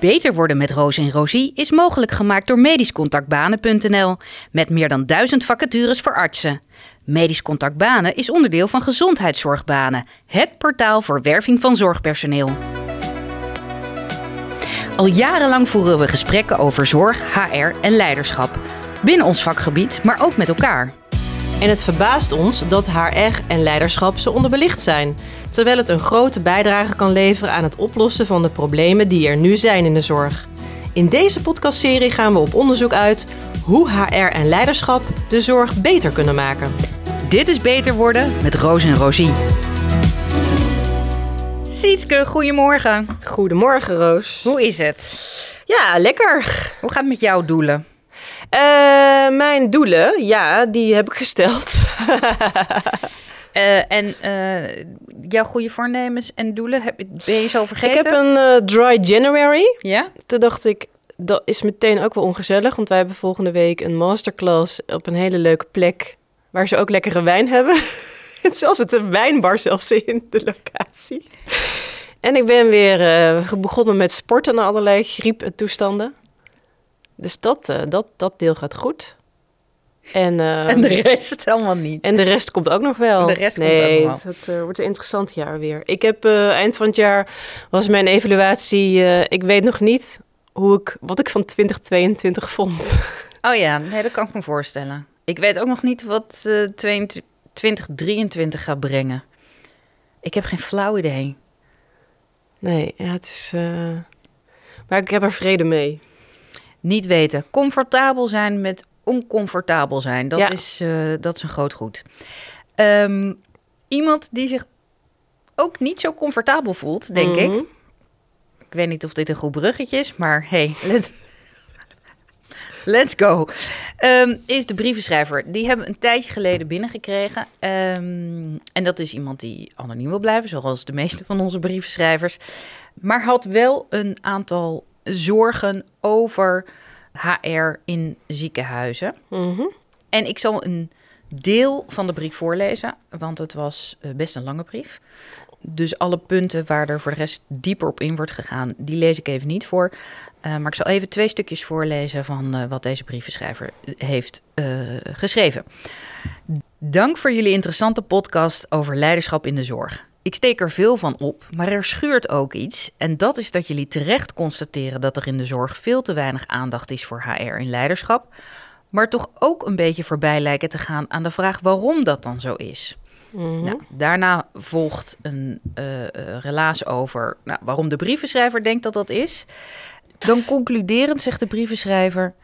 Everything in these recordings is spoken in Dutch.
Beter worden met Roos en Rosie is mogelijk gemaakt door medischcontactbanen.nl met meer dan duizend vacatures voor artsen. Medisch Contact Banen is onderdeel van Gezondheidszorgbanen, het portaal voor werving van zorgpersoneel. Al jarenlang voeren we gesprekken over zorg, HR en leiderschap. Binnen ons vakgebied, maar ook met elkaar. En het verbaast ons dat HR en leiderschap zo onderbelicht zijn, terwijl het een grote bijdrage kan leveren aan het oplossen van de problemen die er nu zijn in de zorg. In deze podcastserie gaan we op onderzoek uit hoe HR en leiderschap de zorg beter kunnen maken. Dit is Beter Worden met Roos en Rosie. Sietske, goedemorgen. Goedemorgen, Roos. Hoe is het? Ja, lekker. Hoe gaat het met jouw doelen? Uh, mijn doelen, ja, die heb ik gesteld. uh, en uh, jouw goede voornemens en doelen, heb, ben je zo vergeten? Ik heb een dry January. Ja? Toen dacht ik, dat is meteen ook wel ongezellig, want wij hebben volgende week een masterclass op een hele leuke plek waar ze ook lekkere wijn hebben. Zelfs het een wijnbar zelfs in de locatie. En ik ben weer begonnen met sporten en allerlei griep en toestanden. Dus dat, dat, dat deel gaat goed. En, uh, en de rest helemaal niet. En de rest komt ook nog wel. De rest nee, komt ook nog het, het wordt een interessant jaar weer. Ik heb eind van het jaar was mijn evaluatie. ik weet nog niet hoe ik, wat ik van 2022 vond. Oh ja, nee, dat kan ik me voorstellen. Ik weet ook nog niet wat uh, 2023 gaat brengen. Ik heb geen flauw idee. Nee, ja, het is. Maar ik heb er vrede mee. Niet weten. Comfortabel zijn met oncomfortabel zijn. Dat, ja. is, uh, dat is een groot goed. Um, iemand die zich ook niet zo comfortabel voelt, denk mm -hmm. ik. Ik weet niet of dit een goed bruggetje is, maar hey, let, Let's go. Um, is de brievenschrijver. Die hebben we een tijdje geleden binnengekregen. Um, en dat is iemand die anoniem wil blijven, zoals de meeste van onze brievenschrijvers. Maar had wel een aantal zorgen over HR in ziekenhuizen. Mm -hmm. En ik zal een deel van de brief voorlezen, want het was best een lange brief. Dus alle punten waar er voor de rest dieper op in wordt gegaan, die lees ik even niet voor. Uh, maar ik zal even twee stukjes voorlezen van uh, wat deze brievenschrijver heeft uh, geschreven. Dank voor jullie interessante podcast over leiderschap in de zorg. Ik steek er veel van op, maar er schuurt ook iets. En dat is dat jullie terecht constateren dat er in de zorg veel te weinig aandacht is voor HR in leiderschap. Maar toch ook een beetje voorbij lijken te gaan aan de vraag waarom dat dan zo is. -hmm. nou, daarna volgt een uh, relaas over nou, waarom de brievenschrijver denkt dat dat is. Dan concluderend zegt de brievenschrijver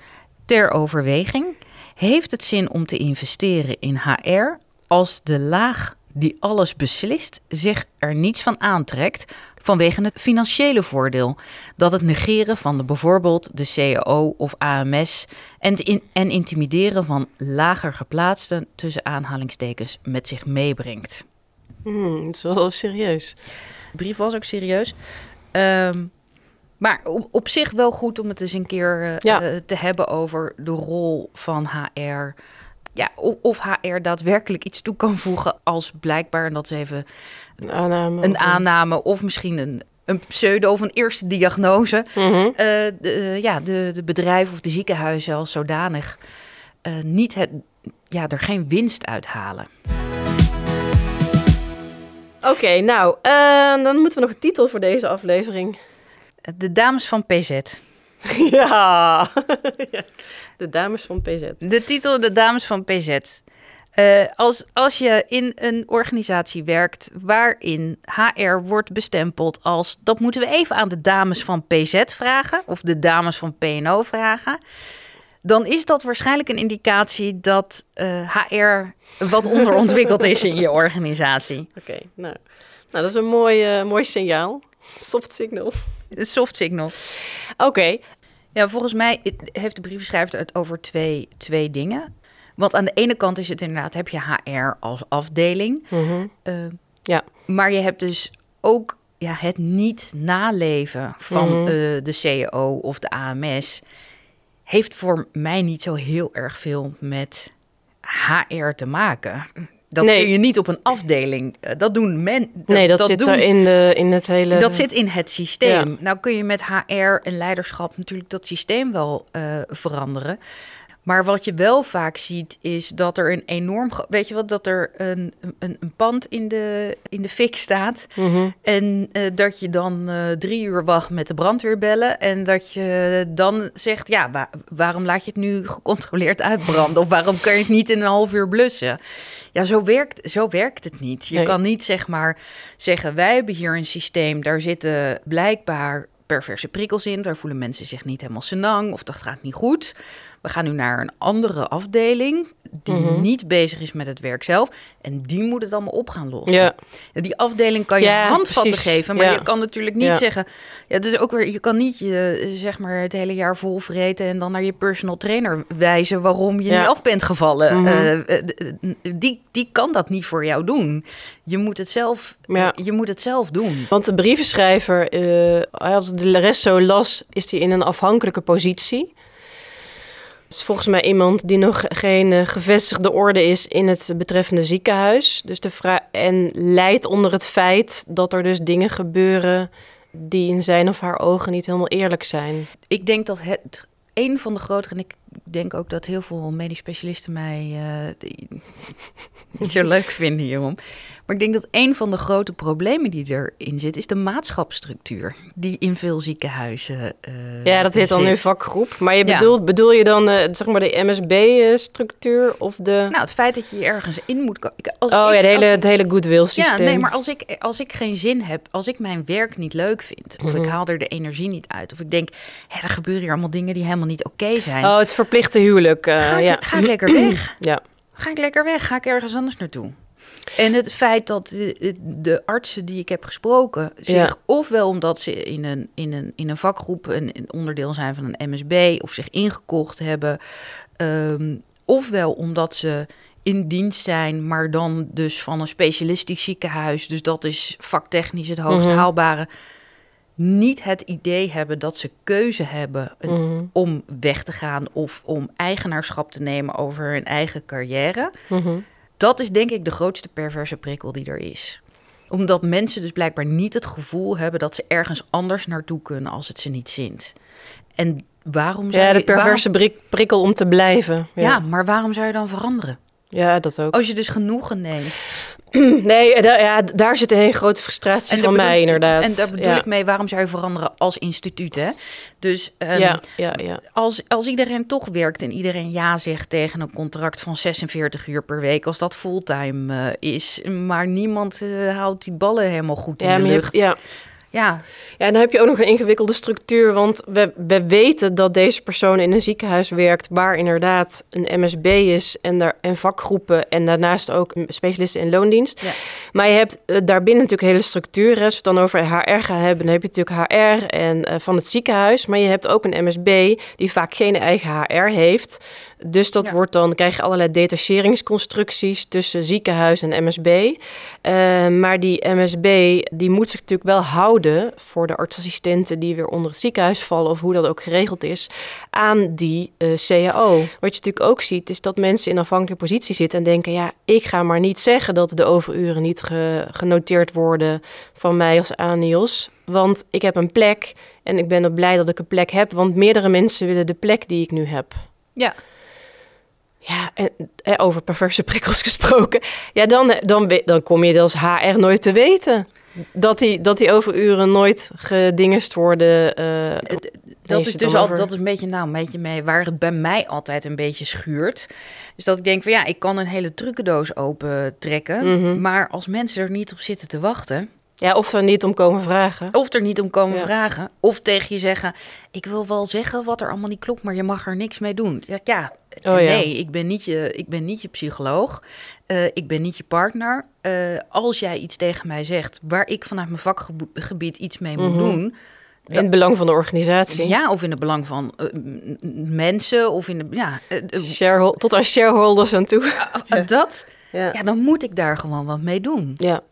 ter overweging: heeft het zin om te investeren in HR als de laag die alles beslist zich er niets van aantrekt vanwege het financiële voordeel dat het negeren van de, bijvoorbeeld de CAO of AMS en, in, en intimideren van lager geplaatsten tussen aanhalingstekens met zich meebrengt. Hmm, dat is wel serieus. De brief was ook serieus. Um, maar op, op, zich wel goed om het eens een keer uh, ja. uh, te hebben over de rol van HR. Ja, of, HR daadwerkelijk iets toe kan voegen als blijkbaar, en dat is even een aanname, een aanname of misschien een, een pseudo of een eerste diagnose. Mm -hmm. uh, de, ja, de, de bedrijven of de ziekenhuizen als zodanig niet het, ja, er geen winst uithalen. Oké, okay, nou, dan moeten we nog een titel voor deze aflevering. De dames van PZ. Ja, de dames van PZ. De titel De dames van PZ. Uh, als, als je in een organisatie werkt waarin HR wordt bestempeld als... dat moeten we even aan de dames van PZ vragen of de dames van PNO vragen... dan is dat waarschijnlijk een indicatie dat uh, HR wat onderontwikkeld is in je organisatie. Oké, okay, nou. nou, dat is een mooi, uh, mooi signaal. Soft signal. Een soft signal. Oké. Okay. Ja, volgens mij heeft de brievenschrijver het over twee, twee dingen. Want aan de ene kant is het inderdaad, heb je HR als afdeling. Mm -hmm. uh, ja. Maar je hebt dus ook ja, het niet naleven van Mhm. uh, de CEO of de AMS. Heeft voor mij niet zo heel erg veel met HR te maken. Dat Nee. kun je niet op een afdeling. Eh, Dat doen men. nee, dat, zit doen- er in, de, in het hele... Dat zit in het systeem. Ja. Nou kun je met HR en leiderschap natuurlijk dat systeem wel eh, veranderen. Maar wat je wel vaak ziet, is dat er een enorm. Weet je wat, dat er een, een, een pand in de, in de fik staat. Mhm. En eh, dat je dan eh, drie uur wacht met de brandweer bellen. En dat je dan zegt: Ja, wa- waarom laat je het nu gecontroleerd uitbranden? Of waarom kan je het niet in een half uur blussen? Ja, zo werkt, zo werkt het niet. Je Nee. kan niet zeg maar zeggen: Wij hebben hier een systeem, daar zitten blijkbaar perverse prikkels in. Daar voelen mensen zich niet helemaal senang of dat gaat niet goed. We gaan nu naar een andere afdeling die Mhm. niet bezig is met het werk zelf. En die moet het allemaal op gaan lossen. Ja, Die afdeling kan je Ja, handvatten precies. geven, maar Ja. je kan natuurlijk niet zeggen. Ja, dus ook weer, je kan niet je zeg maar het hele jaar vol vreten en dan naar je personal trainer wijzen waarom je niet af bent gevallen. Mhm. Eh, eh, d- die, die kan dat niet voor jou doen. Je moet het zelf, je moet het zelf doen. want de brievenschrijver, eh, als de rest zo las, is hij in een afhankelijke positie. Is volgens mij iemand die nog geen eh, gevestigde orde is in het betreffende ziekenhuis. Dus de en leidt onder het feit dat er dus dingen gebeuren die in zijn of haar ogen niet helemaal eerlijk zijn. Ik denk dat het een van de grotere, denk ook dat heel veel medisch specialisten mij eh, die- niet zo leuk vinden hierom. Maar ik denk dat een van de grote problemen die erin zit, is de maatschapsstructuur. Die in veel ziekenhuizen. eh, Ja, dat heet dan zit. nu vakgroep. Maar je Ja. bedoelt, bedoel je dan eh, zeg maar de MSB-structuur of de... Nou, het feit dat je ergens in moet komen. Als oh ik- ja, de hele, als- het hele goodwill systeem. Ja, nee, maar als ik, als ik geen zin heb, als ik mijn werk niet leuk vind, of ik Mhm. haal er de energie niet uit, of ik denk, hè, er gebeuren hier allemaal dingen die helemaal niet oké zijn, Oh, het verplichte huwelijk. eh, ga, ik, ja. ga ik lekker weg. Ja. Ga ik lekker weg, ga ik ergens anders naartoe. En het feit dat de, de artsen die ik heb gesproken zich Ja. ofwel omdat ze in een, in een, in een vakgroep een, een onderdeel zijn van een MSB of zich ingekocht hebben, ehm, ofwel omdat ze in dienst zijn, maar dan dus van een specialistisch ziekenhuis, dus dat is vaktechnisch het hoogst Mhm. haalbare, niet het idee hebben dat ze keuze hebben Mhm, om weg te gaan of om eigenaarschap te nemen over hun eigen carrière. mhm. Dat is denk ik de grootste perverse prikkel die er is. Omdat mensen dus blijkbaar niet het gevoel hebben dat ze ergens anders naartoe kunnen als het ze niet zint. En waarom zou Ja, de je- waarom- perverse prikkel om te blijven. ja. Ja, maar waarom zou je dan veranderen? Ja dat ook. Als je dus genoegen neemt. Nee, da- ja, daar zit een hele grote frustratie van mij inderdaad. En daar bedoel ja. ik mee, waarom zou je veranderen als instituut, hè? Dus ehm, ja, ja, ja. als, als iedereen toch werkt en iedereen ja zegt tegen een contract van 46 uur per week, als dat fulltime eh, is, maar niemand eh, houdt die ballen helemaal goed in de lucht. hebt- ja. Ja, ja, en dan heb je ook nog een ingewikkelde structuur. Want we, we weten dat deze persoon in een ziekenhuis werkt... waar inderdaad een MSB is en, daar, en vakgroepen... en daarnaast ook specialisten in loondienst. Ja. Maar je hebt eh, daarbinnen natuurlijk hele structuren. Als we het dan over HR gaan hebben... dan heb je natuurlijk HR en, eh, van het ziekenhuis. Maar je hebt ook een MSB die vaak geen eigen HR heeft... Dus dat Ja. wordt dan, krijg je allerlei detacheringsconstructies tussen ziekenhuis en MSB. Eh, maar die MSB die moet zich natuurlijk wel houden voor de artsassistenten die weer onder het ziekenhuis vallen, of hoe dat ook geregeld is, aan die eh, CAO. Wat je natuurlijk ook ziet, is dat mensen in afhankelijke positie zitten en denken: ja, ik ga maar niet zeggen dat de overuren niet ge- genoteerd worden van mij als ANIOS. Want ik heb een plek en ik ben er blij dat ik een plek heb, want meerdere mensen willen de plek die ik nu heb. ja. Ja, en over perverse prikkels gesproken. Ja, dan, eh, dan, dan kom je als HR nooit te weten. Dat die, dat die overuren nooit gedingest worden. eh, Eh, dat is dus al, dat is een beetje, nou, een beetje mee waar het bij mij altijd een beetje schuurt. Dus dat ik denk van ja, ik kan een hele trucendoos open trekken, Mhm. maar als mensen er niet op zitten te wachten, ja, of er niet om komen vragen. Of er niet om komen Ja. vragen. Of tegen je zeggen: Ik wil wel zeggen wat er allemaal niet klopt, maar je mag er niks mee doen. Ja, ja, Oh, ja. nee, ik ben niet je, ik ben niet je psycholoog. Eh, ik ben niet je partner. Eh, als jij iets tegen mij zegt waar ik vanuit mijn vakgebied iets mee moet Mhm. doen. In het belang van de organisatie. Ja, of in het belang van eh, mensen. Of in de. Ja, tot aan shareholders aan toe. dat. Ja. Ja, dan moet ik daar gewoon wat mee doen. ja.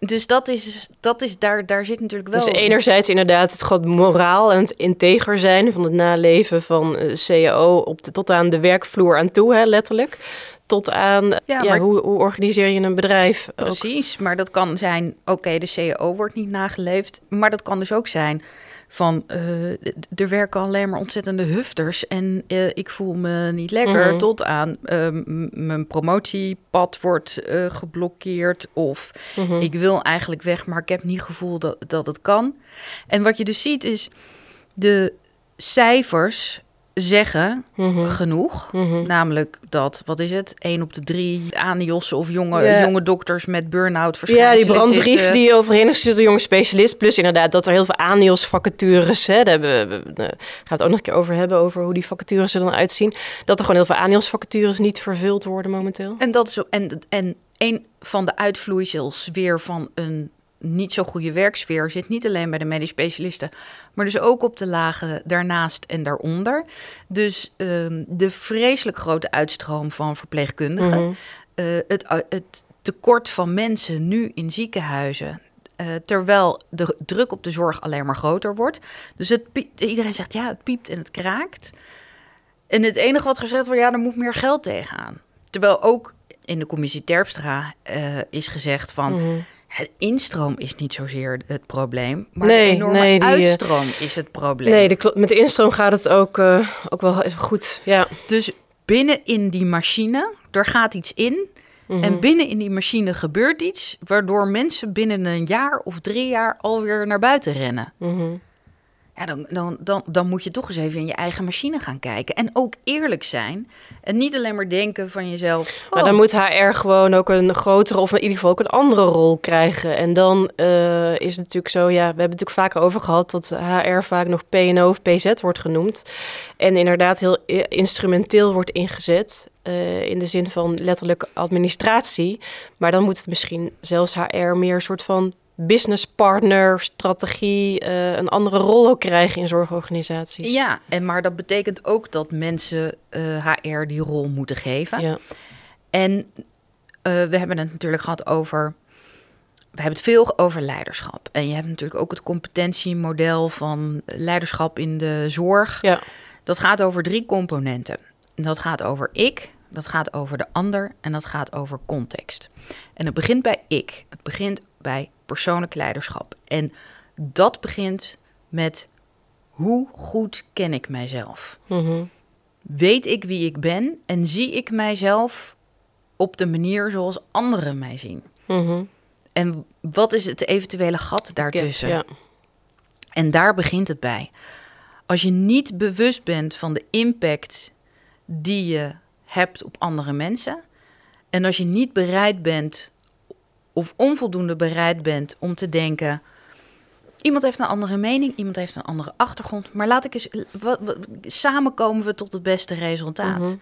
Dus dat is, dat is daar, daar zit natuurlijk wel. Dus enerzijds inderdaad het gewoon moraal en het integer zijn van het naleven van eh, CAO op de, tot aan de werkvloer aan toe, hè, letterlijk. tot aan ja, maar- hoe, hoe organiseer je een bedrijf. Ook. Precies, maar dat kan zijn, oké, de CEO wordt niet nageleefd. Maar dat kan dus ook zijn van, eh, er werken alleen maar ontzettende hufters en eh, ik voel me niet lekker. Mhm. Tot aan eh, m- mijn promotiepad wordt eh, geblokkeerd of Mhm. ik wil eigenlijk weg, maar ik heb niet gevoel dat, dat het kan. En wat je dus ziet is, de cijfers zeggen Mhm. genoeg. Mhm. Namelijk dat, wat is het? 1 op de drie ANIOS'en of jonge, jonge dokters met burn-out Ja, die brandbrief zitten. die overheen is door jonge specialist. Plus inderdaad dat er heel veel ANIOS vacatures, hè, daar hebben we, daar gaan we het ook nog een keer over hebben, over hoe die vacatures er dan uitzien. Dat er gewoon heel veel ANIOS vacatures niet vervuld worden momenteel. En, dat is, en, en een van de uitvloeisels weer van een niet zo goede werksfeer zit niet alleen bij de medisch specialisten, maar dus ook op de lagen daarnaast en daaronder. Dus ehm, de vreselijk grote uitstroom van verpleegkundigen, Mhm. eh, het, het tekort van mensen nu in ziekenhuizen. eh, terwijl de druk op de zorg alleen maar groter wordt. Dus het piept, iedereen zegt ja, het piept en het kraakt. En het enige wat gezegd wordt, ja, er moet meer geld tegenaan. Terwijl ook in de commissie Terpstra eh, is gezegd van... Mhm. Het instroom is niet zozeer het probleem, maar Nee, de enorme nee, die, eh, uitstroom is het probleem. Nee, de, met de instroom gaat het ook, eh, ook wel goed. Ja. Dus binnen in die machine, er gaat iets in... Mhm. En binnen in die machine gebeurt iets waardoor mensen binnen een jaar of drie jaar alweer naar buiten rennen. Mhm. Ja, dan, dan, dan, dan moet je toch eens even in je eigen machine gaan kijken. En ook eerlijk zijn. En niet alleen maar denken van jezelf. Maar oh, dan moet HR gewoon ook een grotere of in ieder geval ook een andere rol krijgen. En dan eh, is het natuurlijk zo, ja, we hebben het natuurlijk vaker over gehad dat HR vaak nog PNO of PZ wordt genoemd. En inderdaad heel i- instrumenteel wordt ingezet. eh, in de zin van letterlijk administratie. Maar dan moet het misschien zelfs HR meer een soort van business partner, strategie, eh, een andere rol ook krijgen in zorgorganisaties. Ja, en maar dat betekent ook dat mensen eh, HR die rol moeten geven. Ja. En eh, we hebben het natuurlijk gehad over. We hebben het veel over leiderschap. En je hebt natuurlijk ook het competentiemodel van leiderschap in de zorg. Ja. Dat gaat over drie componenten. Dat gaat over ik, dat gaat over de ander en dat gaat over context. En het begint bij ik. Het begint bij persoonlijk leiderschap. En dat begint met hoe goed ken ik mijzelf? Mhm. Weet ik wie ik ben en zie ik mijzelf op de manier zoals anderen mij zien? Mhm. En wat is het eventuele gat daartussen? Ja. En daar begint het bij. Als je niet bewust bent van de impact die je hebt op andere mensen. En als je niet bereid bent of onvoldoende bereid bent om te denken. Iemand heeft een andere mening, iemand heeft een andere achtergrond. Maar laat ik eens. Wat, wat- samen komen we tot het beste resultaat. Mhm.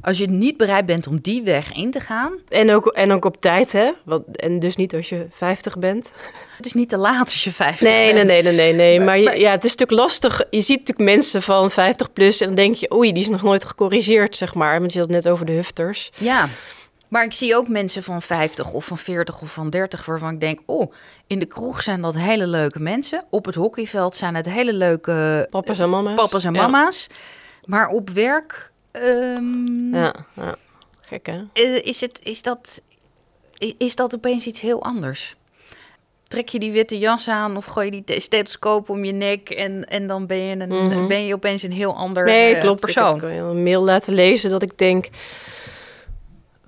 Als je niet bereid bent om die weg in te gaan. En ook, en ook op tijd, hè? Want, en dus niet als je 50 bent. Het is niet te laat als je 50 Nee, nee, bent. nee, nee, nee. nee. Maar- Maar, je- maar- ja, het is natuurlijk lastig. Je ziet natuurlijk mensen van 50 plus en dan denk je, oei, die is nog nooit gecorrigeerd, zeg maar. Want je had het net over de hufters. Ja, maar ik zie ook mensen van 50 of van 40 of van 30 waarvan ik denk, oh, in de kroeg zijn dat hele leuke mensen. Op het hockeyveld zijn het hele leuke Papa's en mama's. papa's en Ja. mama's. Maar op werk ehm, Ja, ja. Gek, hè? eh, is, het, is, dat, is dat opeens iets heel anders. Trek je die witte jas aan of gooi je die te- stethoscoop om je nek en, en dan ben je, een, Mhm. ben je opeens een heel ander Nee, eh, klopt. persoon. Ik heb een mail laten lezen dat ik denk...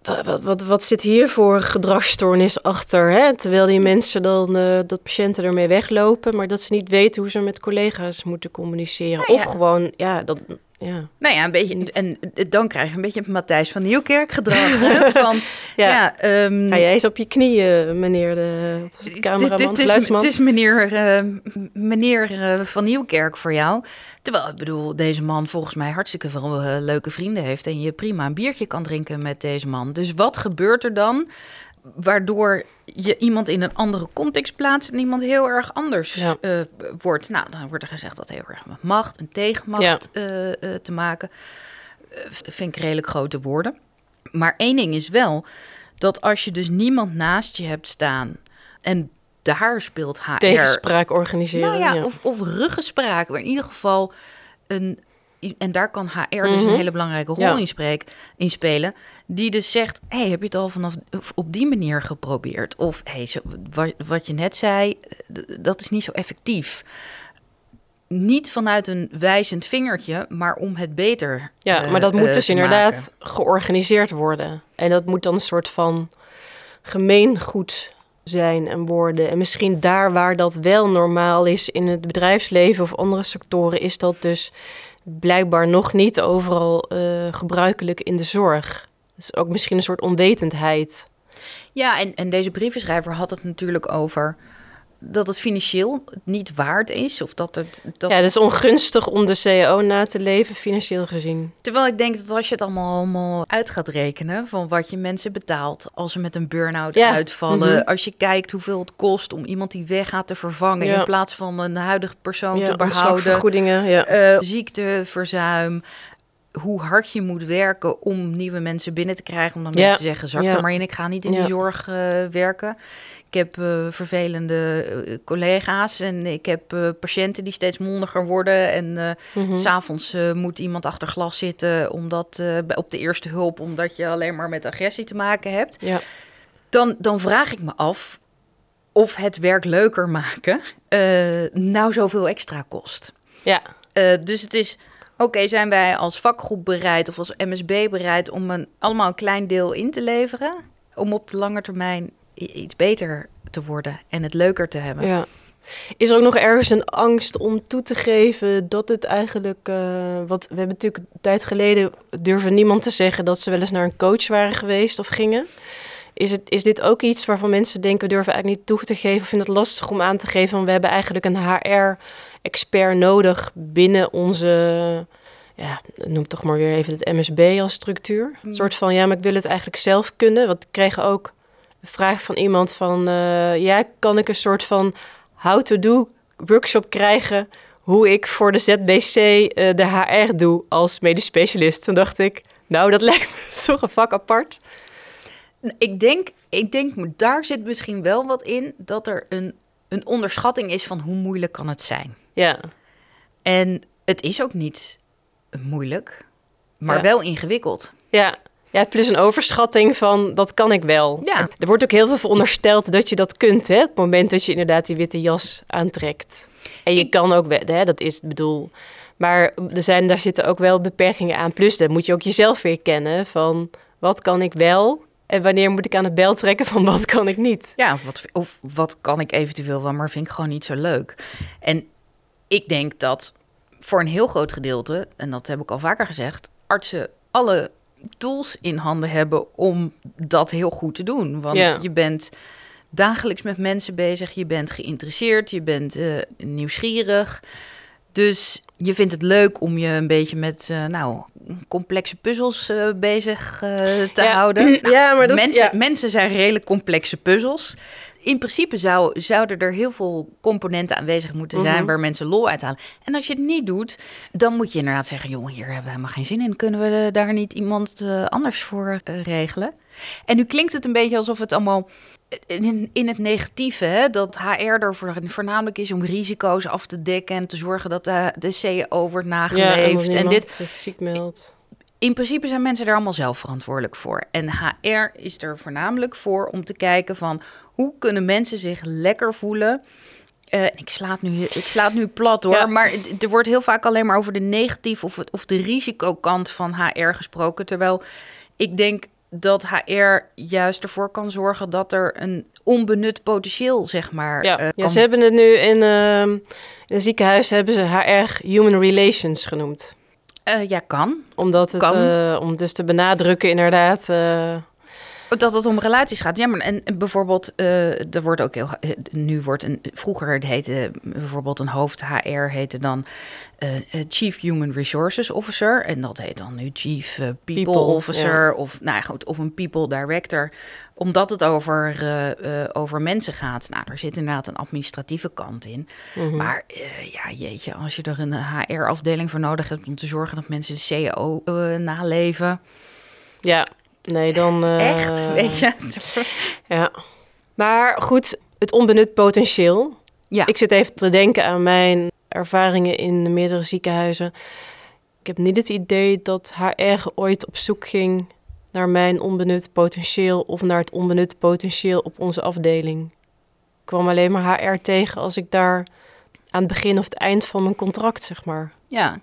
Wat, wat, wat, zit hier voor gedragsstoornis achter? Hè? Terwijl die mensen dan, eh, dat patiënten ermee weglopen... maar dat ze niet weten hoe ze met collega's moeten communiceren. Nou ja. Of gewoon, ja, dat... Ja. Nou ja, een beetje. Niet. En dan krijg je een beetje Matthijs van Nieuwkerk gedrag. van, Ja. ja, ehm, Ga jij eens op je knieën, meneer de, het, cameraman, dit is, het is meneer, eh, meneer eh, van Nieuwkerk voor jou. Terwijl, ik bedoel, deze man volgens mij hartstikke veel eh, leuke vrienden heeft. En je prima een biertje kan drinken met deze man. Dus wat gebeurt er dan? Waardoor je iemand in een andere context plaatst en iemand heel erg anders Ja. eh, wordt. Nou, dan wordt er gezegd dat heel erg met macht en tegenmacht eh, eh, te maken. Vind ik redelijk grote woorden. Maar één ding is wel dat als je dus niemand naast je hebt staan en daar speelt HR. Tegenspraak organiseren. Nou ja, ja. Of, of ruggespraak, maar in ieder geval een, en daar kan HR dus Mhm. een hele belangrijke rol Ja. in, spreek, in spelen, die dus zegt, hey, heb je het al vanaf op die manier geprobeerd? Of hey, zo, wat, wat je net zei, dat is niet zo effectief. Niet vanuit een wijzend vingertje, maar om het beter Ja, eh, maar dat moet eh, dus inderdaad maken. georganiseerd worden. En dat moet dan een soort van gemeengoed zijn en worden. En misschien daar waar dat wel normaal is in het bedrijfsleven of andere sectoren, is dat dus blijkbaar nog niet overal eh, gebruikelijk in de zorg. Is ook misschien een soort onwetendheid. Ja, en, en deze brievenschrijver had het natuurlijk over dat het financieel niet waard is. Of dat het. Dat Ja, het is ongunstig om de CAO na te leven, financieel gezien. Terwijl ik denk dat als je het allemaal, allemaal uit gaat rekenen van wat je mensen betaalt als ze met een burn-out Ja. uitvallen. Mhm. Als je kijkt hoeveel het kost om iemand die weggaat te vervangen Ja. in plaats van een huidige persoon Ja, te behouden. ontslagvergoedingen, ja. Eh, ziekteverzuim. Hoe hard je moet werken om nieuwe mensen binnen te krijgen. Om dan Ja. mensen te zeggen, zak Ja. er maar in, ik ga niet in Ja. de zorg eh, werken. Ik heb eh, vervelende eh, collega's en ik heb patiënten die steeds mondiger worden. En eh, Mhm. S'avonds moet iemand achter glas zitten omdat, op de eerste hulp, omdat je alleen maar met agressie te maken hebt. Ja. Dan, dan vraag ik me af of het werk leuker maken nou zoveel extra kost. ja. Dus het is, oké, zijn wij als vakgroep bereid of als MSB bereid om een, allemaal een klein deel in te leveren? Om op de lange termijn iets beter te worden en het leuker te hebben. Ja. Is er ook nog ergens een angst om toe te geven dat het eigenlijk... eh wat we hebben natuurlijk een tijd geleden... durven niemand te zeggen dat ze wel eens naar een coach waren geweest of gingen. Is, het, is dit ook iets waarvan mensen denken... we durven eigenlijk niet toe te geven... of vinden het lastig om aan te geven... we hebben eigenlijk een HR-expert nodig binnen onze... Ja, noem toch maar weer even het MSB als structuur. Een Mm. soort van, ja, maar ik wil het eigenlijk zelf kunnen. Want ik kreeg ook een vraag van iemand van... eh, ja, kan ik een soort van how to do workshop krijgen hoe ik voor de ZBC eh, de HR doe als medisch specialist. Toen dacht ik, nou, dat lijkt me toch een vak apart. Ik denk, ik denk, daar zit misschien wel wat in dat er een, een onderschatting is van hoe moeilijk kan het zijn. Ja, En het is ook niet moeilijk, maar Ja. wel ingewikkeld. ja. Ja, plus een overschatting van dat kan ik wel. Ja. Er wordt ook heel veel verondersteld dat je dat kunt, hè? Het moment dat je inderdaad die witte jas aantrekt. En je Ik- kan ook, wel, hè, dat is het bedoel. Maar er zijn, daar zitten ook wel beperkingen aan. Plus, dan moet je ook jezelf weer kennen van wat kan ik wel en wanneer moet ik aan de bel trekken van wat kan ik niet. Ja, of wat, of wat kan ik eventueel wel, maar vind ik gewoon niet zo leuk. En ik denk dat voor een heel groot gedeelte, en dat heb ik al vaker gezegd, artsen alle tools in handen hebben om dat heel goed te doen. Want Ja. je bent dagelijks met mensen bezig, je bent geïnteresseerd, je bent eh, nieuwsgierig. Dus je vindt het leuk om je een beetje met eh, nou, complexe puzzels eh, bezig eh, te Ja. houden. Nou, ja, maar dat mensen, ja. mensen zijn redelijk complexe puzzels. In principe zou, zouden er heel veel componenten aanwezig moeten zijn Mhm. waar mensen lol uithalen. En als je het niet doet, dan moet je inderdaad zeggen: jongen, hier hebben we helemaal geen zin in. Kunnen we daar niet iemand anders voor regelen? En nu klinkt het een beetje alsof het allemaal in, in het negatieve, hè, dat HR er voor, voornamelijk is om risico's af te dekken en te zorgen dat de, de CEO wordt nageleefd. en en dit zich ziek meldt. in principe zijn mensen daar allemaal zelf verantwoordelijk voor. En HR is er voornamelijk voor om te kijken van hoe kunnen mensen zich lekker voelen. Eh, ik, sla het nu, ik sla het nu plat hoor, Ja. maar er wordt heel vaak alleen maar over de negatief of, of de risicokant van HR gesproken. Terwijl ik denk dat HR juist ervoor kan zorgen dat er een onbenut potentieel, zeg maar, Ja, eh, ja ze hebben het nu in, ehm, in een ziekenhuis hebben ze HR Human Relations genoemd. Eh, ja, kan. Omdat het, Kan. eh, om dus te benadrukken inderdaad. Dat het om relaties gaat. Ja, maar en, en bijvoorbeeld, eh, er wordt ook heel. eh, Nu wordt een. Vroeger het heette bijvoorbeeld een hoofd HR heette dan eh, Chief Human Resources Officer. En dat heet dan nu Chief People, People, Officer. Of, nou ja, goed, of een People Director. Omdat het over, over mensen gaat. Nou, er zit inderdaad een administratieve kant in. mhm. Maar ja, jeetje, als je er een HR-afdeling voor nodig hebt om te zorgen dat mensen de CEO naleven. Ja, nee, dan... eh, Echt, weet je? Ja. Maar goed, het onbenut potentieel. Ja. Ik zit even te denken aan mijn ervaringen in meerdere ziekenhuizen. Ik heb niet het idee dat HR ooit op zoek ging naar mijn onbenut potentieel of naar het onbenut potentieel op onze afdeling. Ik kwam alleen maar HR tegen als ik daar aan het begin of het eind van mijn contract, zeg maar. Ja,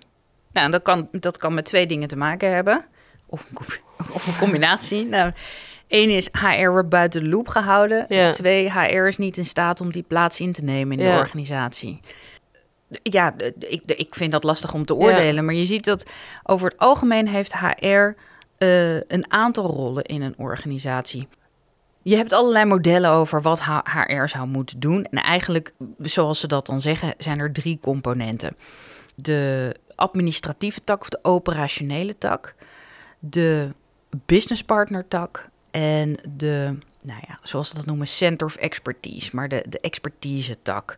nou, dat, kan, dat kan met twee dingen te maken hebben. Of een, of een combinatie. nou, Eén is HR wordt buiten de loop gehouden. Ja. Twee, HR is niet in staat om die plaats in te nemen in Ja. de organisatie. Ja, ik, ik vind dat lastig om te oordelen. Maar je ziet dat over het algemeen heeft HR eh, een aantal rollen in een organisatie. Je hebt allerlei modellen over wat HR zou moeten doen. En eigenlijk, zoals ze dat dan zeggen, zijn er drie componenten. De administratieve tak of de operationele tak. De business partner tak. En de, nou ja, zoals ze dat noemen, center of expertise. Maar de, de expertise tak.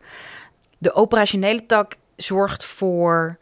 De operationele tak zorgt voor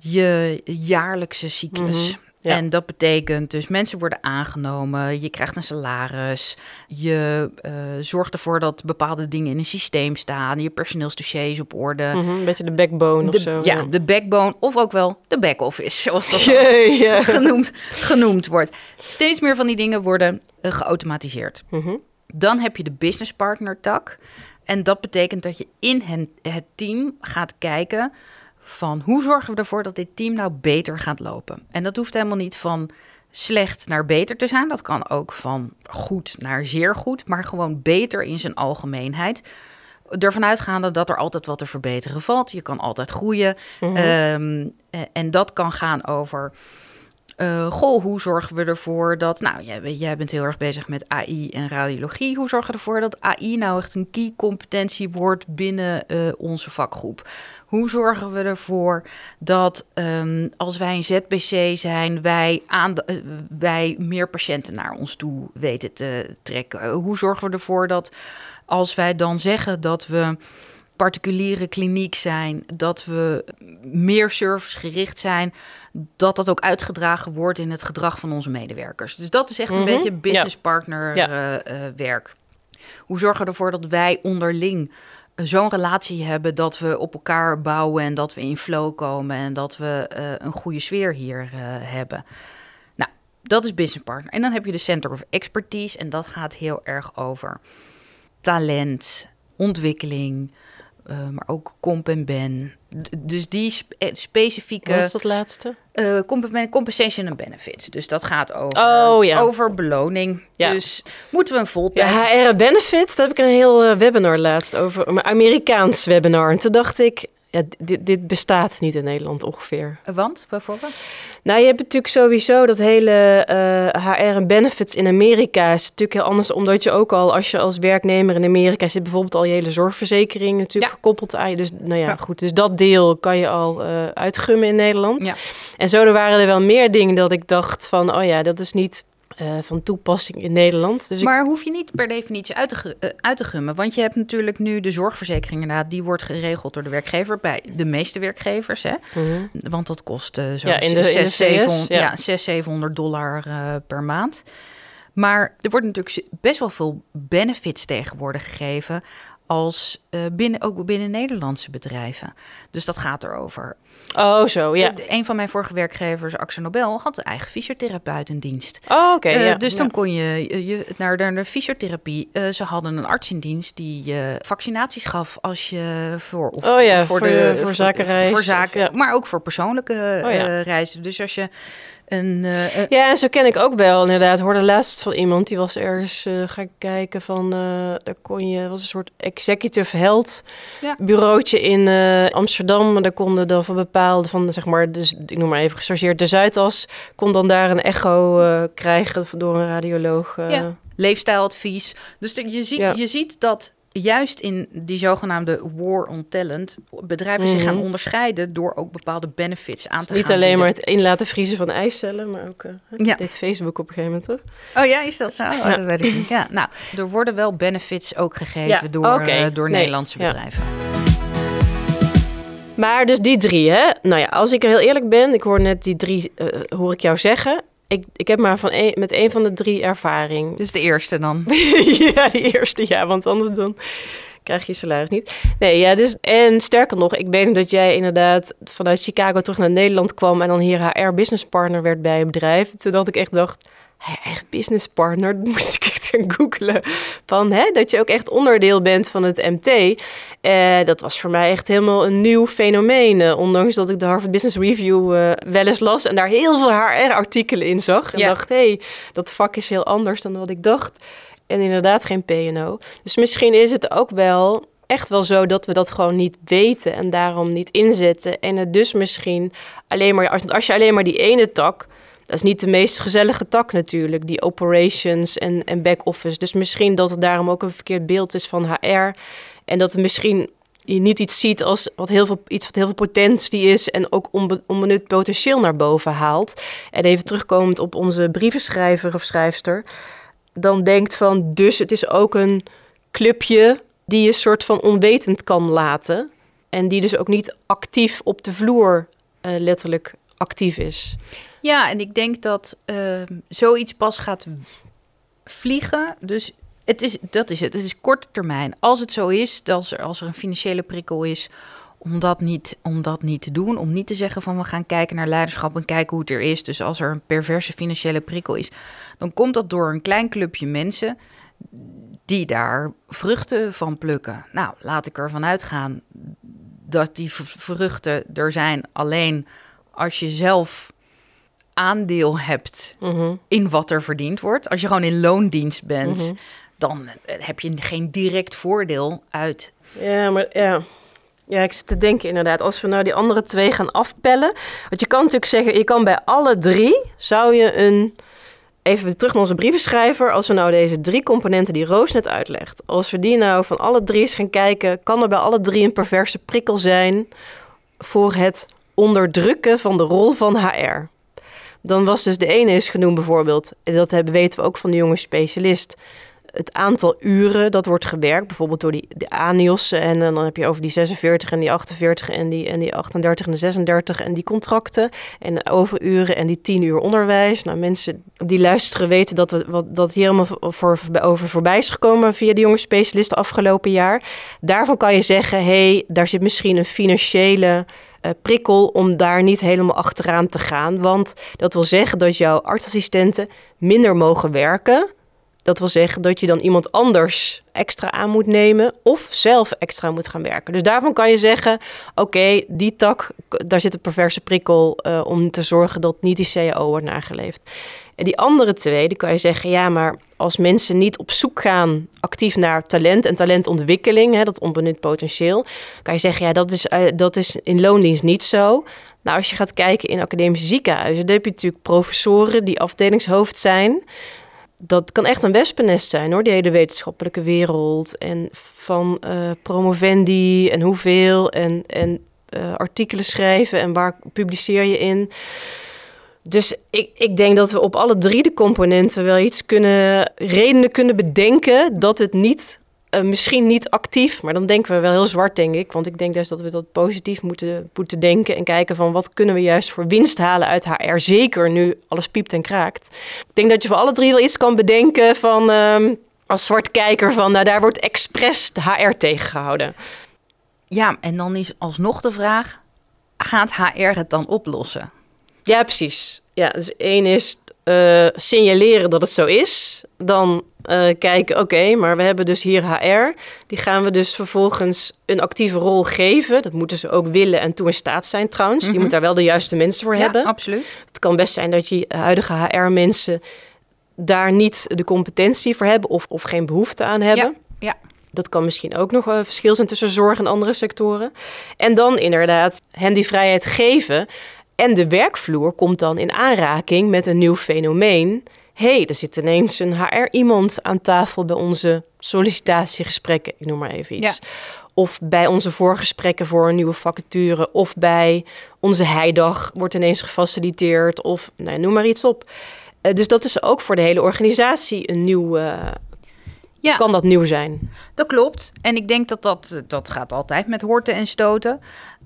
je jaarlijkse cyclus. Mhm, ja. En dat betekent dus mensen worden aangenomen, je krijgt een salaris, je eh, zorgt ervoor dat bepaalde dingen in een systeem staan, je personeelsdossiers op orde. Mhm, Een beetje de backbone of De, zo. ja, de backbone of ook wel de back-office, zoals dat genoemd, genoemd wordt. Steeds meer van die dingen worden eh, geautomatiseerd. Mhm. Dan heb je de business partner tak. En dat betekent dat je in hen- het team gaat kijken van hoe zorgen we ervoor dat dit team nou beter gaat lopen. En dat hoeft helemaal niet van slecht naar beter te zijn. Dat kan ook van goed naar zeer goed, maar gewoon beter in zijn algemeenheid. Ervan uitgaande dat er altijd wat te verbeteren valt. Je kan altijd groeien. Mhm. Ehm, eh, en dat kan gaan over. Eh, goh, hoe zorgen we ervoor dat. Nou, jij, bent heel erg bezig met AI en radiologie. Hoe zorgen we ervoor dat AI nou echt een key competentie wordt binnen eh, onze vakgroep? Hoe zorgen we ervoor dat ehm, als wij een ZBC zijn, wij, aan eh, wij meer patiënten naar ons toe weten te trekken? Hoe zorgen we ervoor dat als wij dan zeggen dat we particuliere kliniek zijn, dat we meer servicegericht zijn, dat dat ook uitgedragen wordt in het gedrag van onze medewerkers. Dus dat is echt een Mhm. beetje business partner Ja. eh, eh, werk. Hoe zorgen we ervoor dat wij onderling eh, zo'n relatie hebben dat we op elkaar bouwen en dat we in flow komen en dat we een goede sfeer hier hebben. Nou, dat is business partner. En dan heb je de Center of Expertise en dat gaat heel erg over talent, ontwikkeling, eh, maar ook comp en ben. Dus die eh, specifieke Wat is dat laatste? eh, comp- compensation en benefits. Dus dat gaat over, Oh, ja. over beloning. Ja. Dus moeten we een Ja, voltijd... HR Benefits, daar heb ik een heel webinar laatst over. Een Amerikaans webinar. En toen dacht ik, ja, dit, dit bestaat niet in Nederland ongeveer. Want, bijvoorbeeld? Nou, je hebt natuurlijk sowieso dat hele eh, HR en benefits in Amerika is natuurlijk heel anders, omdat je ook al als je als werknemer in Amerika zit bijvoorbeeld al je hele zorgverzekering natuurlijk Ja. gekoppeld aan je. Dus nou ja, Ja. goed. Dus dat deel kan je al eh, uitgummen in Nederland. Ja. En zo er waren er wel meer dingen dat ik dacht van, oh ja, dat is niet eh, van toepassing in Nederland. Dus ik- Maar hoef je niet per definitie uit te, eh, uit te gummen. Want je hebt natuurlijk nu de zorgverzekering inderdaad. Die wordt geregeld door de werkgever bij de meeste werkgevers. Hè? Mhm. Want dat kost eh zo Ja, in de- in de 600, CS, 700, ja. ja, 600, 700 dollar per maand. Maar er wordt natuurlijk best wel veel benefits tegenwoordig gegeven... als eh, binnen, ook binnen Nederlandse bedrijven. Dus dat gaat erover. Oh, zo, ja. Eh, een van mijn vorige werkgevers, Axel Nobel, had een eigen fysiotherapeut in dienst. Oh, oké. Eh, ja. dus ja. dan kon je, je, naar, naar de fysiotherapie. Ze hadden een arts in dienst die je vaccinaties gaf als je voor of Oh ja, voor, voor de je- voor zakenreis voor of- zaken, ja. maar ook voor persoonlijke Oh reizen. Dus als je een eh, eh, Ja, en zo ken ik ook wel inderdaad. Hoorde laatst van iemand die was ergens eh, gaan kijken van... eh, daar kon je, was een soort executive health Ja. bureautje in Amsterdam. En daar konden dan van bepaalde, van zeg maar, dus, ik noem maar even gechargeerd, de Zuidas... kon dan daar een echo krijgen door een radioloog. Ja. leefstijladvies. Dus de- je ziet, Ja. je ziet dat juist in die zogenaamde war on talent bedrijven zich Mhm. gaan onderscheiden door ook bepaalde benefits aan te Niet gaan alleen maar het in laten vriezen van ijscellen, maar ook... eh Ja. Dit Facebook op een gegeven moment, toch? Oh ja, is dat zo? Oh, dat weet ik niet. Ja, nou, er worden wel benefits ook gegeven Ja, door, eh, door Nee, Nederlandse ja. bedrijven. Maar dus die drie, hè? Nou ja, als ik heel eerlijk ben, ik hoor net die drie, eh, hoor ik jou zeggen. Ik, ik heb maar van een, met een van de drie ervaring. Dus de eerste dan. ja, die eerste, ja, want anders dan krijg je salaris niet. Nee, ja, dus, en sterker nog, ik weet dat jij inderdaad vanuit Chicago terug naar Nederland kwam en dan hier HR business partner werd bij een bedrijf. Toen dat ik echt dacht, eigen business partner, dat moest ik echt gaan googlen. Van, hè, dat je ook echt onderdeel bent van het MT. Uh, dat was voor mij echt helemaal een nieuw fenomeen. Uh, ondanks dat ik de Harvard Business Review uh, wel eens las en daar heel veel HR-artikelen in zag. En ja. dacht, hé, hey, dat vak is heel anders dan wat ik dacht. En inderdaad geen PNO. Dus misschien is het ook wel echt wel zo dat we dat gewoon niet weten en daarom niet inzetten. En het dus misschien alleen maar, als, als je alleen maar die ene tak dat is niet de meest gezellige tak natuurlijk, die operations en, en back-office. Dus misschien dat het daarom ook een verkeerd beeld is van HR. En dat misschien je niet iets ziet als wat heel veel, iets wat heel veel potentie is en ook onbe, onbenut potentieel naar boven haalt. En even terugkomend op onze brievenschrijver of schrijfster, dan denkt van dus het is ook een clubje die je soort van onwetend kan laten. En die dus ook niet actief op de vloer uh, letterlijk actief is. Ja, en ik denk dat uh, zoiets pas gaat vliegen. Dus het is, dat is het. Het is korte termijn. Als het zo is, dat er, als er een financiële prikkel is, om dat, niet, om dat niet te doen. Om niet te zeggen van we gaan kijken naar leiderschap en kijken hoe het er is. Dus als er een perverse financiële prikkel is, dan komt dat door een klein clubje mensen die daar vruchten van plukken. Nou, laat ik ervan uitgaan dat die vruchten er zijn alleen als je zelf aandeel hebt mhm. in wat er verdiend wordt. Als je gewoon in loondienst bent, Mhm. dan eh, heb je geen direct voordeel uit. Ja, maar ja. Ja, ik zit te denken inderdaad. Als we nou die andere twee gaan afpellen. Want je kan natuurlijk zeggen, je kan bij alle drie, zou je een... Even terug naar onze brievenschrijver. Als we nou deze drie componenten die Roos net uitlegt. Als we die nou van alle drie eens gaan kijken. Kan er bij alle drie een perverse prikkel zijn voor het onderdrukken van de rol van HR? Dan was dus de ene is genoemd bijvoorbeeld, en dat hebben, weten we ook van de jonge specialist, het aantal uren dat wordt gewerkt, bijvoorbeeld door die, de ANIOS. En dan heb je over die 46 en die 48 en die, en die 38 en de 36 en die contracten. En de overuren en die 10 uur onderwijs. Nou, mensen die luisteren weten dat, wat, dat hier helemaal voor, over voorbij is gekomen via de jonge specialisten afgelopen jaar. Daarvan kan je zeggen, hé, hey, daar zit misschien een financiële prikkel om daar niet helemaal achteraan te gaan. Want dat wil zeggen dat jouw artsassistenten minder mogen werken. Dat wil zeggen dat je dan iemand anders extra aan moet nemen of zelf extra moet gaan werken. Dus daarvan kan je zeggen: oké, die tak, daar zit een perverse prikkel uh, om te zorgen dat niet die CAO wordt nageleefd. En die andere twee, die kan je zeggen: ja, maar als mensen niet op zoek gaan actief naar talent en talentontwikkeling, hè, dat onbenut potentieel, kan je zeggen: ja, dat is, uh, dat is in loondienst niet zo. Nou, als je gaat kijken in academische ziekenhuizen, dan heb je natuurlijk professoren die afdelingshoofd zijn dat kan echt een wespennest zijn hoor, die hele wetenschappelijke wereld. En van uh, promovendi en hoeveel en, en uh, artikelen schrijven en waar publiceer je in. Dus ik, ik denk dat we op alle drie de componenten wel iets kunnen, redenen kunnen bedenken dat het niet uh, misschien niet actief, maar dan denken we wel heel zwart, denk ik. Want ik denk dus dat we dat positief moeten, moeten denken en kijken van wat kunnen we juist voor winst halen uit HR. Zeker nu alles piept en kraakt. Ik denk dat je voor alle drie wel iets kan bedenken van um, als zwart kijker van nou daar wordt expres HR tegengehouden. Ja, en dan is alsnog de vraag, gaat HR het dan oplossen? Ja, precies. Ja, dus één is uh, signaleren dat het zo is. Dan uh, kijken, oké, okay, maar we hebben dus hier HR. Die gaan we dus vervolgens een actieve rol geven. Dat moeten ze ook willen en toe in staat zijn trouwens. Mm -hmm. Je moet daar wel de juiste mensen voor ja, hebben. absoluut. Het kan best zijn dat je huidige HR-mensen daar niet de competentie voor hebben of, of geen behoefte aan hebben. Ja, ja. Dat kan misschien ook nog een verschil zijn tussen zorg en andere sectoren. En dan inderdaad hen die vrijheid geven. En de werkvloer komt dan in aanraking met een nieuw fenomeen. Hé, hey, er zit ineens een HR-iemand aan tafel bij onze sollicitatiegesprekken, ik noem maar even iets. Ja. Of bij onze voorgesprekken voor een nieuwe vacature. Of bij onze heidag wordt ineens gefaciliteerd. Of nou, noem maar iets op. Uh, dus dat is ook voor de hele organisatie een nieuw. Uh... Ja. kan dat nieuw zijn. Dat klopt. En ik denk dat dat, dat gaat altijd met horten en stoten.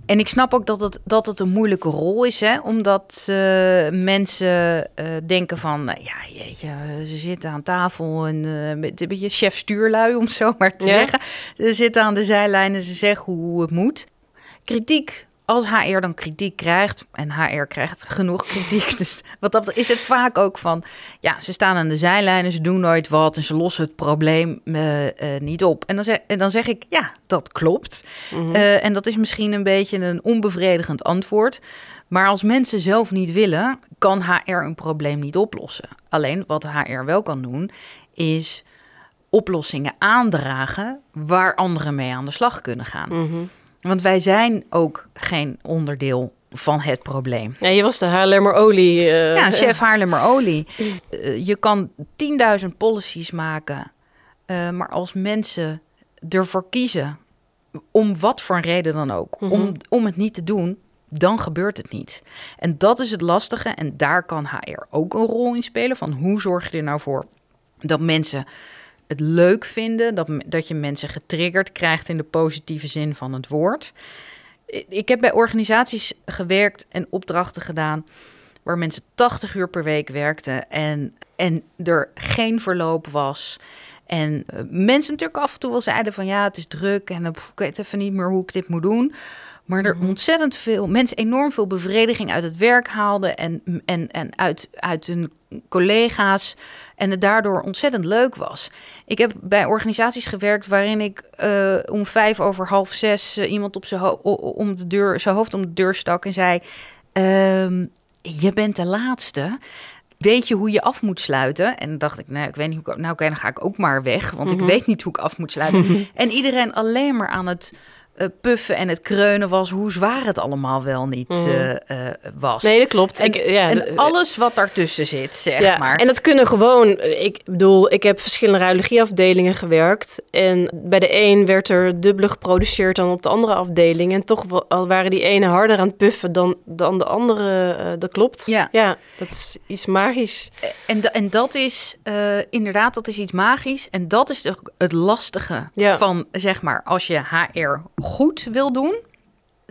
En ik snap ook dat het, dat het een moeilijke rol is, hè? omdat eh, mensen eh, denken van, nou ja, jeetje, ze zitten aan tafel en uh, met een beetje chef-stuurlui, om het zo maar te Ja. zeggen. Ze zitten aan de zijlijn en ze zeggen hoe het moet. Kritiek, als HR dan kritiek krijgt, en HR krijgt genoeg kritiek, dus wat dat is het vaak ook van, ja, ze staan aan de zijlijn en ze doen nooit wat en ze lossen het probleem eh, eh, niet op. En dan, zeg, en dan zeg ik, ja, dat klopt. Mhm. Eh, en dat is misschien een beetje een onbevredigend antwoord. Maar als mensen zelf niet willen, kan HR een probleem niet oplossen. Alleen wat HR wel kan doen, is oplossingen aandragen waar anderen mee aan de slag kunnen gaan. Mhm. Want wij zijn ook geen onderdeel van het probleem. Ja, je was de Haarlemmer olie. eh, Ja, chef Haarlemmer Olie. Eh, je kan 10.000 policies maken. eh, maar als mensen ervoor kiezen, om wat voor een reden dan ook, Mhm. om, om het niet te doen, dan gebeurt het niet. En dat is het lastige. En daar kan HR ook een rol in spelen. Van hoe zorg je er nou voor dat mensen het leuk vinden, dat, dat je mensen getriggerd krijgt in de positieve zin van het woord. Ik heb bij organisaties gewerkt en opdrachten gedaan waar mensen 80 uur per week werkten en, en er geen verloop was. En eh, mensen natuurlijk af en toe wel zeiden van ja, het is druk en eh, pff, ik weet even niet meer hoe ik dit moet doen. Maar er ontzettend veel mensen enorm veel bevrediging uit het werk haalden en, en, en uit, uit hun collega's. En het daardoor ontzettend leuk was. Ik heb bij organisaties gewerkt waarin ik eh, om vijf over half zes eh, iemand op zijn om de deur, zijn hoofd om de deur stak en zei: ehm, Je bent de laatste. Weet je hoe je af moet sluiten? En dan dacht ik, nou, ik weet niet hoe ik. Nou, oké, dan ga ik ook maar weg, want Mhm. ik weet niet hoe ik af moet sluiten. en iedereen alleen maar aan het eh, puffen en het kreunen was hoe zwaar het allemaal wel niet Mhm. eh, eh, was. Nee, dat klopt. En, Ik- ja, en alles wat daartussen zit, zeg ja, maar. En dat kunnen gewoon, ik bedoel, ik heb verschillende radiologieafdelingen gewerkt. En bij de een werd er dubbele geproduceerd dan op de andere afdeling. En toch al waren die ene harder aan het puffen dan, dan de andere. dat klopt. Ja. ja, dat is iets magisch. En, en dat is inderdaad, dat is iets magisch. En dat is toch het lastige Ja. van, zeg maar, als je HR goed wil doen.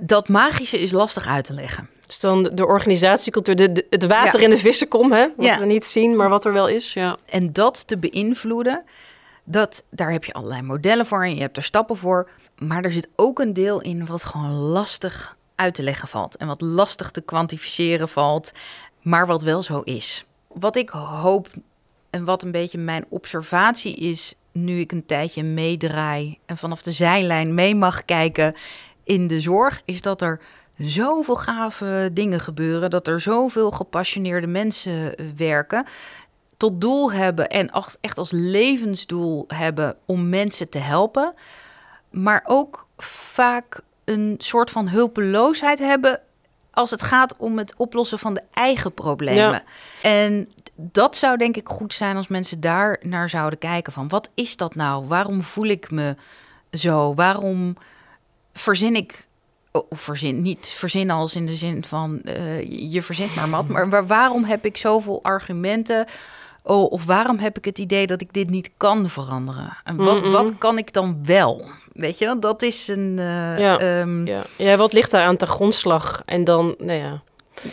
Dat magische is lastig uit te leggen. Dus dan de, organisatiecultuur, de, de- het water Ja. in de vissenkom, hè? Wat Ja. we niet zien, maar wat er wel is. Ja. En dat te beïnvloeden, dat, daar heb je allerlei modellen voor en je hebt er stappen voor. Maar er zit ook een deel in wat gewoon lastig uit te leggen valt. En wat lastig te kwantificeren valt, maar wat wel zo is. Wat ik hoop en wat een beetje mijn observatie is, nu ik een tijdje meedraai en vanaf de zijlijn mee mag kijken in de zorg, is dat er zoveel gave dingen gebeuren. Dat er zoveel gepassioneerde mensen eh, werken tot doel hebben en echt als levensdoel hebben om mensen te helpen, maar ook vaak een soort van hulpeloosheid hebben als het gaat om het oplossen van de eigen problemen. Ja. En dat zou denk ik goed zijn als mensen daar naar zouden kijken van wat is dat nou? Waarom voel ik me zo? Waarom verzin ik of verzin niet verzinnen als in de zin van eh, je verzint maar wat, maar waar- waarom heb ik zoveel argumenten? Oh, of waarom heb ik het idee dat ik dit niet kan veranderen? En wat, wat kan ik dan wel? Weet je, dat is een. eh, Ja. ehm, Ja. ja, wat ligt daar aan ten grondslag? En dan, nou ja.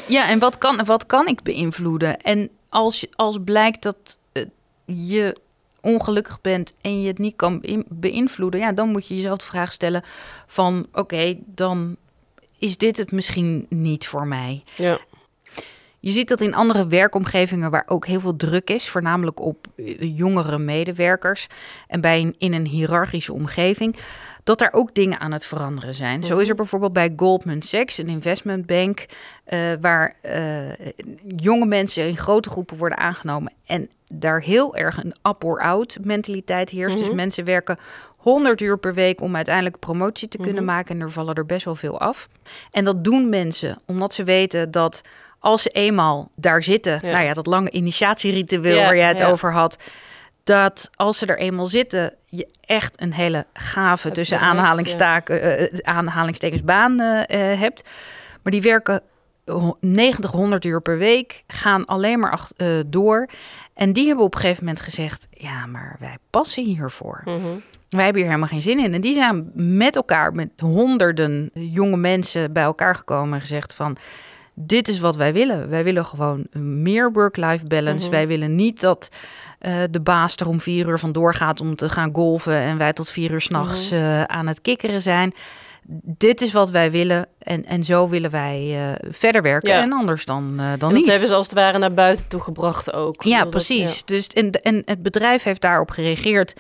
Ja, en wat kan, wat kan ik beïnvloeden? En als, als blijkt dat eh, je ongelukkig bent en je het niet kan beïn- beïnvloeden, ja, dan moet je jezelf de vraag stellen van, oké, dan is dit het misschien niet voor mij. ja. Je ziet dat in andere werkomgevingen waar ook heel veel druk is, voornamelijk op eh, jongere medewerkers en bij een, in een hiërarchische omgeving, dat daar ook dingen aan het veranderen zijn. Zo is er bijvoorbeeld bij Goldman Sachs, een investmentbank, eh, waar eh, jonge mensen in grote groepen worden aangenomen en daar heel erg een up or out mentaliteit heerst. Dus Mhm. mensen werken 100 uur per week om uiteindelijk promotie te kunnen Mhm. maken en er vallen er best wel veel af. En dat doen mensen omdat ze weten dat als ze eenmaal daar zitten, Ja. nou ja, dat lange initiatieritueel Ja, waar jij het ja. over had, dat als ze er eenmaal zitten, je echt een hele gave tussen aanhalingstaken, eh, aanhalingstekens baan eh, eh, hebt. Maar die werken 90, 100 uur per week gaan alleen maar ach- eh, door. En die hebben op een gegeven moment gezegd: ja, maar wij passen hiervoor. Mhm. Wij hebben hier helemaal geen zin in. En die zijn met elkaar, met honderden jonge mensen bij elkaar gekomen en gezegd van... Dit is wat wij willen. Wij willen gewoon meer work-life balance. Mhm. Wij willen niet dat eh, de baas er om vier uur vandoor gaat om te gaan golven... en wij tot vier uur s'nachts Mhm. nachts aan het kikkeren zijn. Dit is wat wij willen en, en zo willen wij eh, verder werken. Ja. En anders dan, eh, dan En dat niet. hebben ze als het ware naar buiten toe gebracht ook. Ja, precies. Dus, en, en het bedrijf heeft daarop gereageerd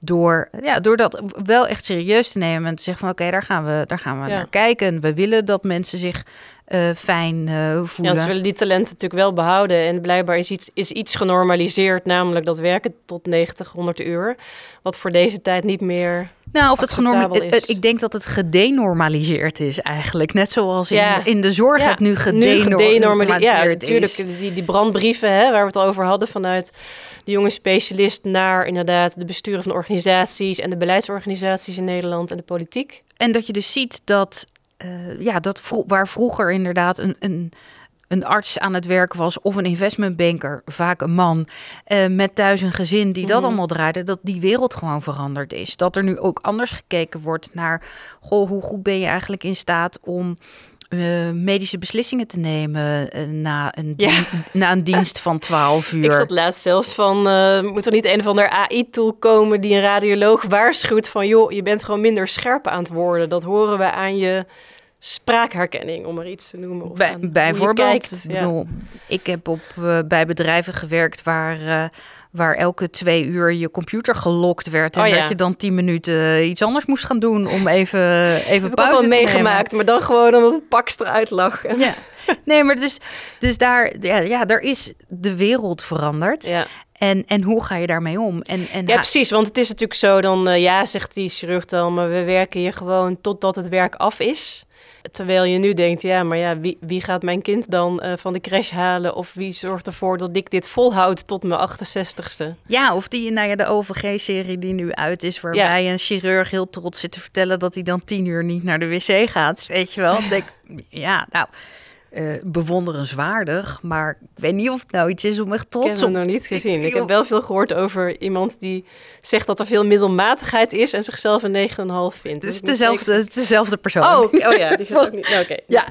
door, ja, door dat wel echt serieus te nemen en te zeggen van oké, daar gaan we, daar gaan we Ja. naar kijken. En we willen dat mensen zich eh, fijn eh, Ja, voelen. ze willen die talenten natuurlijk wel behouden. En blijkbaar is iets, is iets genormaliseerd, namelijk dat werken tot 90, 100 uur. Wat voor deze tijd niet meer... nou, of het genorma- acceptabel het- is. Ik denk dat het gedenormaliseerd is eigenlijk. Net zoals in, Ja. in de zorg Ja, het nu gedenormaliseerd gedenormaliseerd. Ja, is. natuurlijk. Die, die brandbrieven hè, waar we het al over hadden vanuit de jonge specialist naar inderdaad de besturen van organisaties en de beleidsorganisaties in Nederland en de politiek. En dat je dus ziet dat, eh, ja, dat vro- waar vroeger inderdaad een, een, een arts aan het werk was of een investmentbanker, vaak een man, eh, met thuis een gezin die dat Mhm. allemaal draaide, dat die wereld gewoon veranderd is. Dat er nu ook anders gekeken wordt naar, goh, hoe goed ben je eigenlijk in staat om eh, medische beslissingen te nemen eh, na, een Ja. na een dienst van 12 uur. Ik zat laatst zelfs van, eh, moet er niet een of ander AI-tool komen die een radioloog waarschuwt van, joh, je bent gewoon minder scherp aan het worden. Dat horen we aan je spraakherkenning, om maar iets te noemen. Of Bij, bijvoorbeeld, kijkt. ik, bedoel, ik heb op, bij bedrijven gewerkt waar, waar elke twee uur je computer gelokt werd. En Oh ja. dat je dan tien minuten iets anders moest gaan doen om even, even heb ik ook pauze te meegemaakt, maar dan gewoon omdat het paks eruit lag. Ja. Nee, maar dus, dus daar, ja, ja, daar is de wereld veranderd. Ja. En, en hoe ga je daarmee om? En, en Ja, precies. Want het is natuurlijk zo, dan eh, ja, zegt die chirurg dan, maar we werken hier gewoon totdat het werk af is. Terwijl je nu denkt, ja, maar ja, wie, wie gaat mijn kind dan eh, van de crash halen? Of wie zorgt ervoor dat ik dit volhoud tot mijn 68ste? Ja, of die, nou ja, de OVG-serie die nu uit is, waarbij een chirurg heel trots zit te vertellen dat hij dan tien uur niet naar de wc gaat. Weet je wel? Denk ja, nou, eh, bewonderenswaardig, maar ik weet niet of het nou iets is om echt Ik heb trots hem op. nog niet gezien. Ik heb wel veel gehoord over iemand die zegt dat er veel middelmatigheid is en zichzelf een 9,5 vindt. Het Dus is ik moet dezelfde, zeker- het is dezelfde persoon. Oh, oh ja, die ik ook niet. Nou, oké. Ja.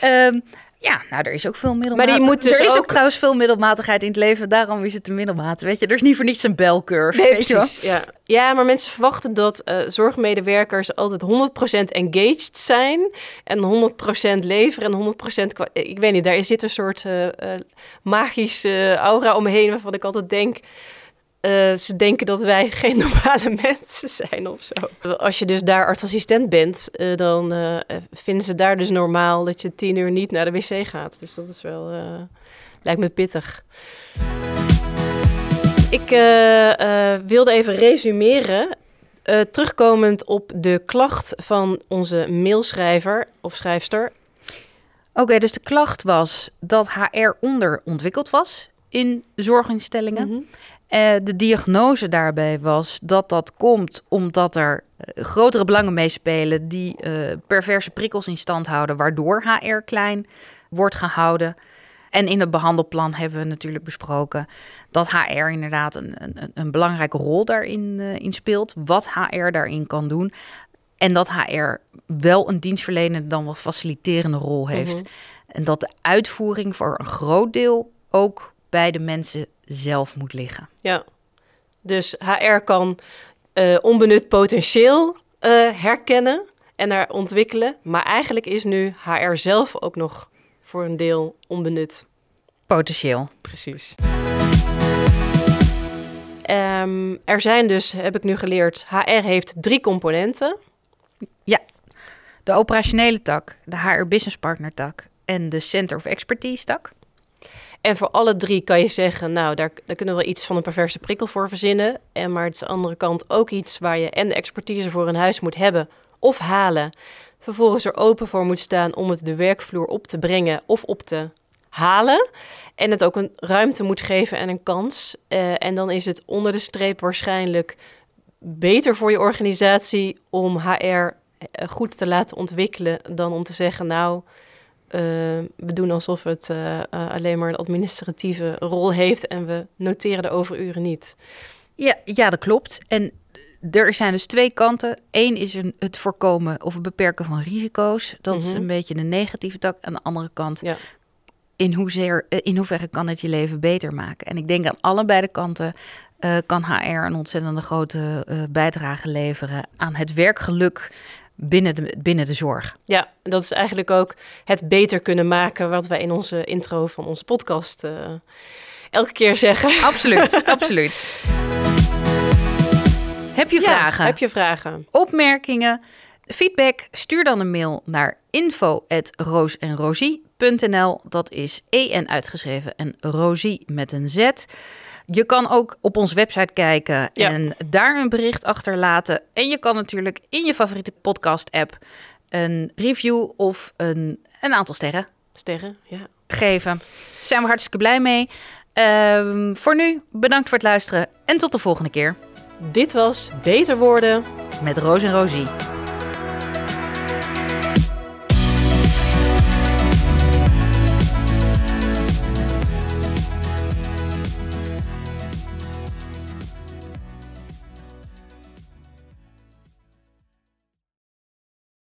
Ehm, ja, nou, er is ook veel middelmatigheid. Maar die moet dus er is ook... ook- trouwens veel middelmatigheid in het leven, daarom is het een middelmaat. Weet je, er is niet voor niets een belcurve. Nee, weet je wel? precies. Ja. ja, maar mensen verwachten dat eh, zorgmedewerkers altijd 100% engaged zijn en 100% leveren en 100% kwa- Ik weet niet, daar zit een soort eh, eh, magische aura omheen waarvan ik altijd denk. Eh, ze denken dat wij geen normale mensen zijn of zo. Als je dus daar artsassistent bent, eh, dan eh, vinden ze daar dus normaal dat je tien uur niet naar de wc gaat. Dus dat is wel, lijkt me pittig. Ik wilde even resumeren. terugkomend op de klacht van onze mailschrijver of schrijfster. Oké, dus de klacht was dat HR onderontwikkeld was in zorginstellingen. Mhm. Eh, de diagnose daarbij was dat dat komt omdat er eh, grotere belangen meespelen die eh, perverse prikkels in stand houden, waardoor HR klein wordt gehouden. En in het behandelplan hebben we natuurlijk besproken dat HR inderdaad een, een, een belangrijke rol daarin in speelt. Wat HR daarin kan doen. En dat HR wel een dienstverlenende dan wel faciliterende rol heeft. Mhm. En dat de uitvoering voor een groot deel ook bij de mensen zelf moet liggen. Ja, dus HR kan eh, onbenut potentieel eh, herkennen en daar ontwikkelen. Maar eigenlijk is nu HR zelf ook nog voor een deel onbenut. Potentieel. Precies. Ehm, er zijn dus, heb ik nu geleerd, HR heeft drie componenten. De operationele tak, de HR Business Partner tak en de Center of Expertise tak. En voor alle drie kan je zeggen, nou, daar, daar kunnen we wel iets van een perverse prikkel voor verzinnen. En maar het is aan de andere kant ook iets waar je en de expertise voor in huis moet hebben of halen. Vervolgens er open voor moet staan om het de werkvloer op te brengen of op te halen. En het ook een ruimte moet geven en een kans. Eh, en dan is het onder de streep waarschijnlijk beter voor je organisatie om HR eh, goed te laten ontwikkelen dan om te zeggen, nou, eh, we doen alsof het eh, eh, alleen maar een administratieve rol heeft en we noteren de overuren niet. Ja, ja, dat klopt. En er zijn dus twee kanten. Eén is een, het voorkomen of het beperken van risico's. Dat is Mhm. een beetje de negatieve tak. Aan de andere kant, Ja. in, hoezeer, in hoeverre kan het je leven beter maken? En ik denk aan allebei de kanten kan HR een ontzettende grote bijdrage leveren aan het werkgeluk binnen de, binnen de zorg. Ja, dat is eigenlijk ook het beter kunnen maken wat wij in onze intro van onze podcast eh, elke keer zeggen. Absoluut, absoluut. Heb je Ja, vragen? heb je vragen? opmerkingen, feedback, stuur dan een mail naar info@roosenrosie.nl. Dat is en uitgeschreven en rosie met een z. Je kan ook op onze website kijken Ja. en daar een bericht achterlaten. En je kan natuurlijk in je favoriete podcast-app een review of een, een aantal sterren Sterren, ja. geven. Daar zijn we hartstikke blij mee. Ehm, voor nu, bedankt voor het luisteren en tot de volgende keer Dit was Beter Worden. met Roos en Rosie.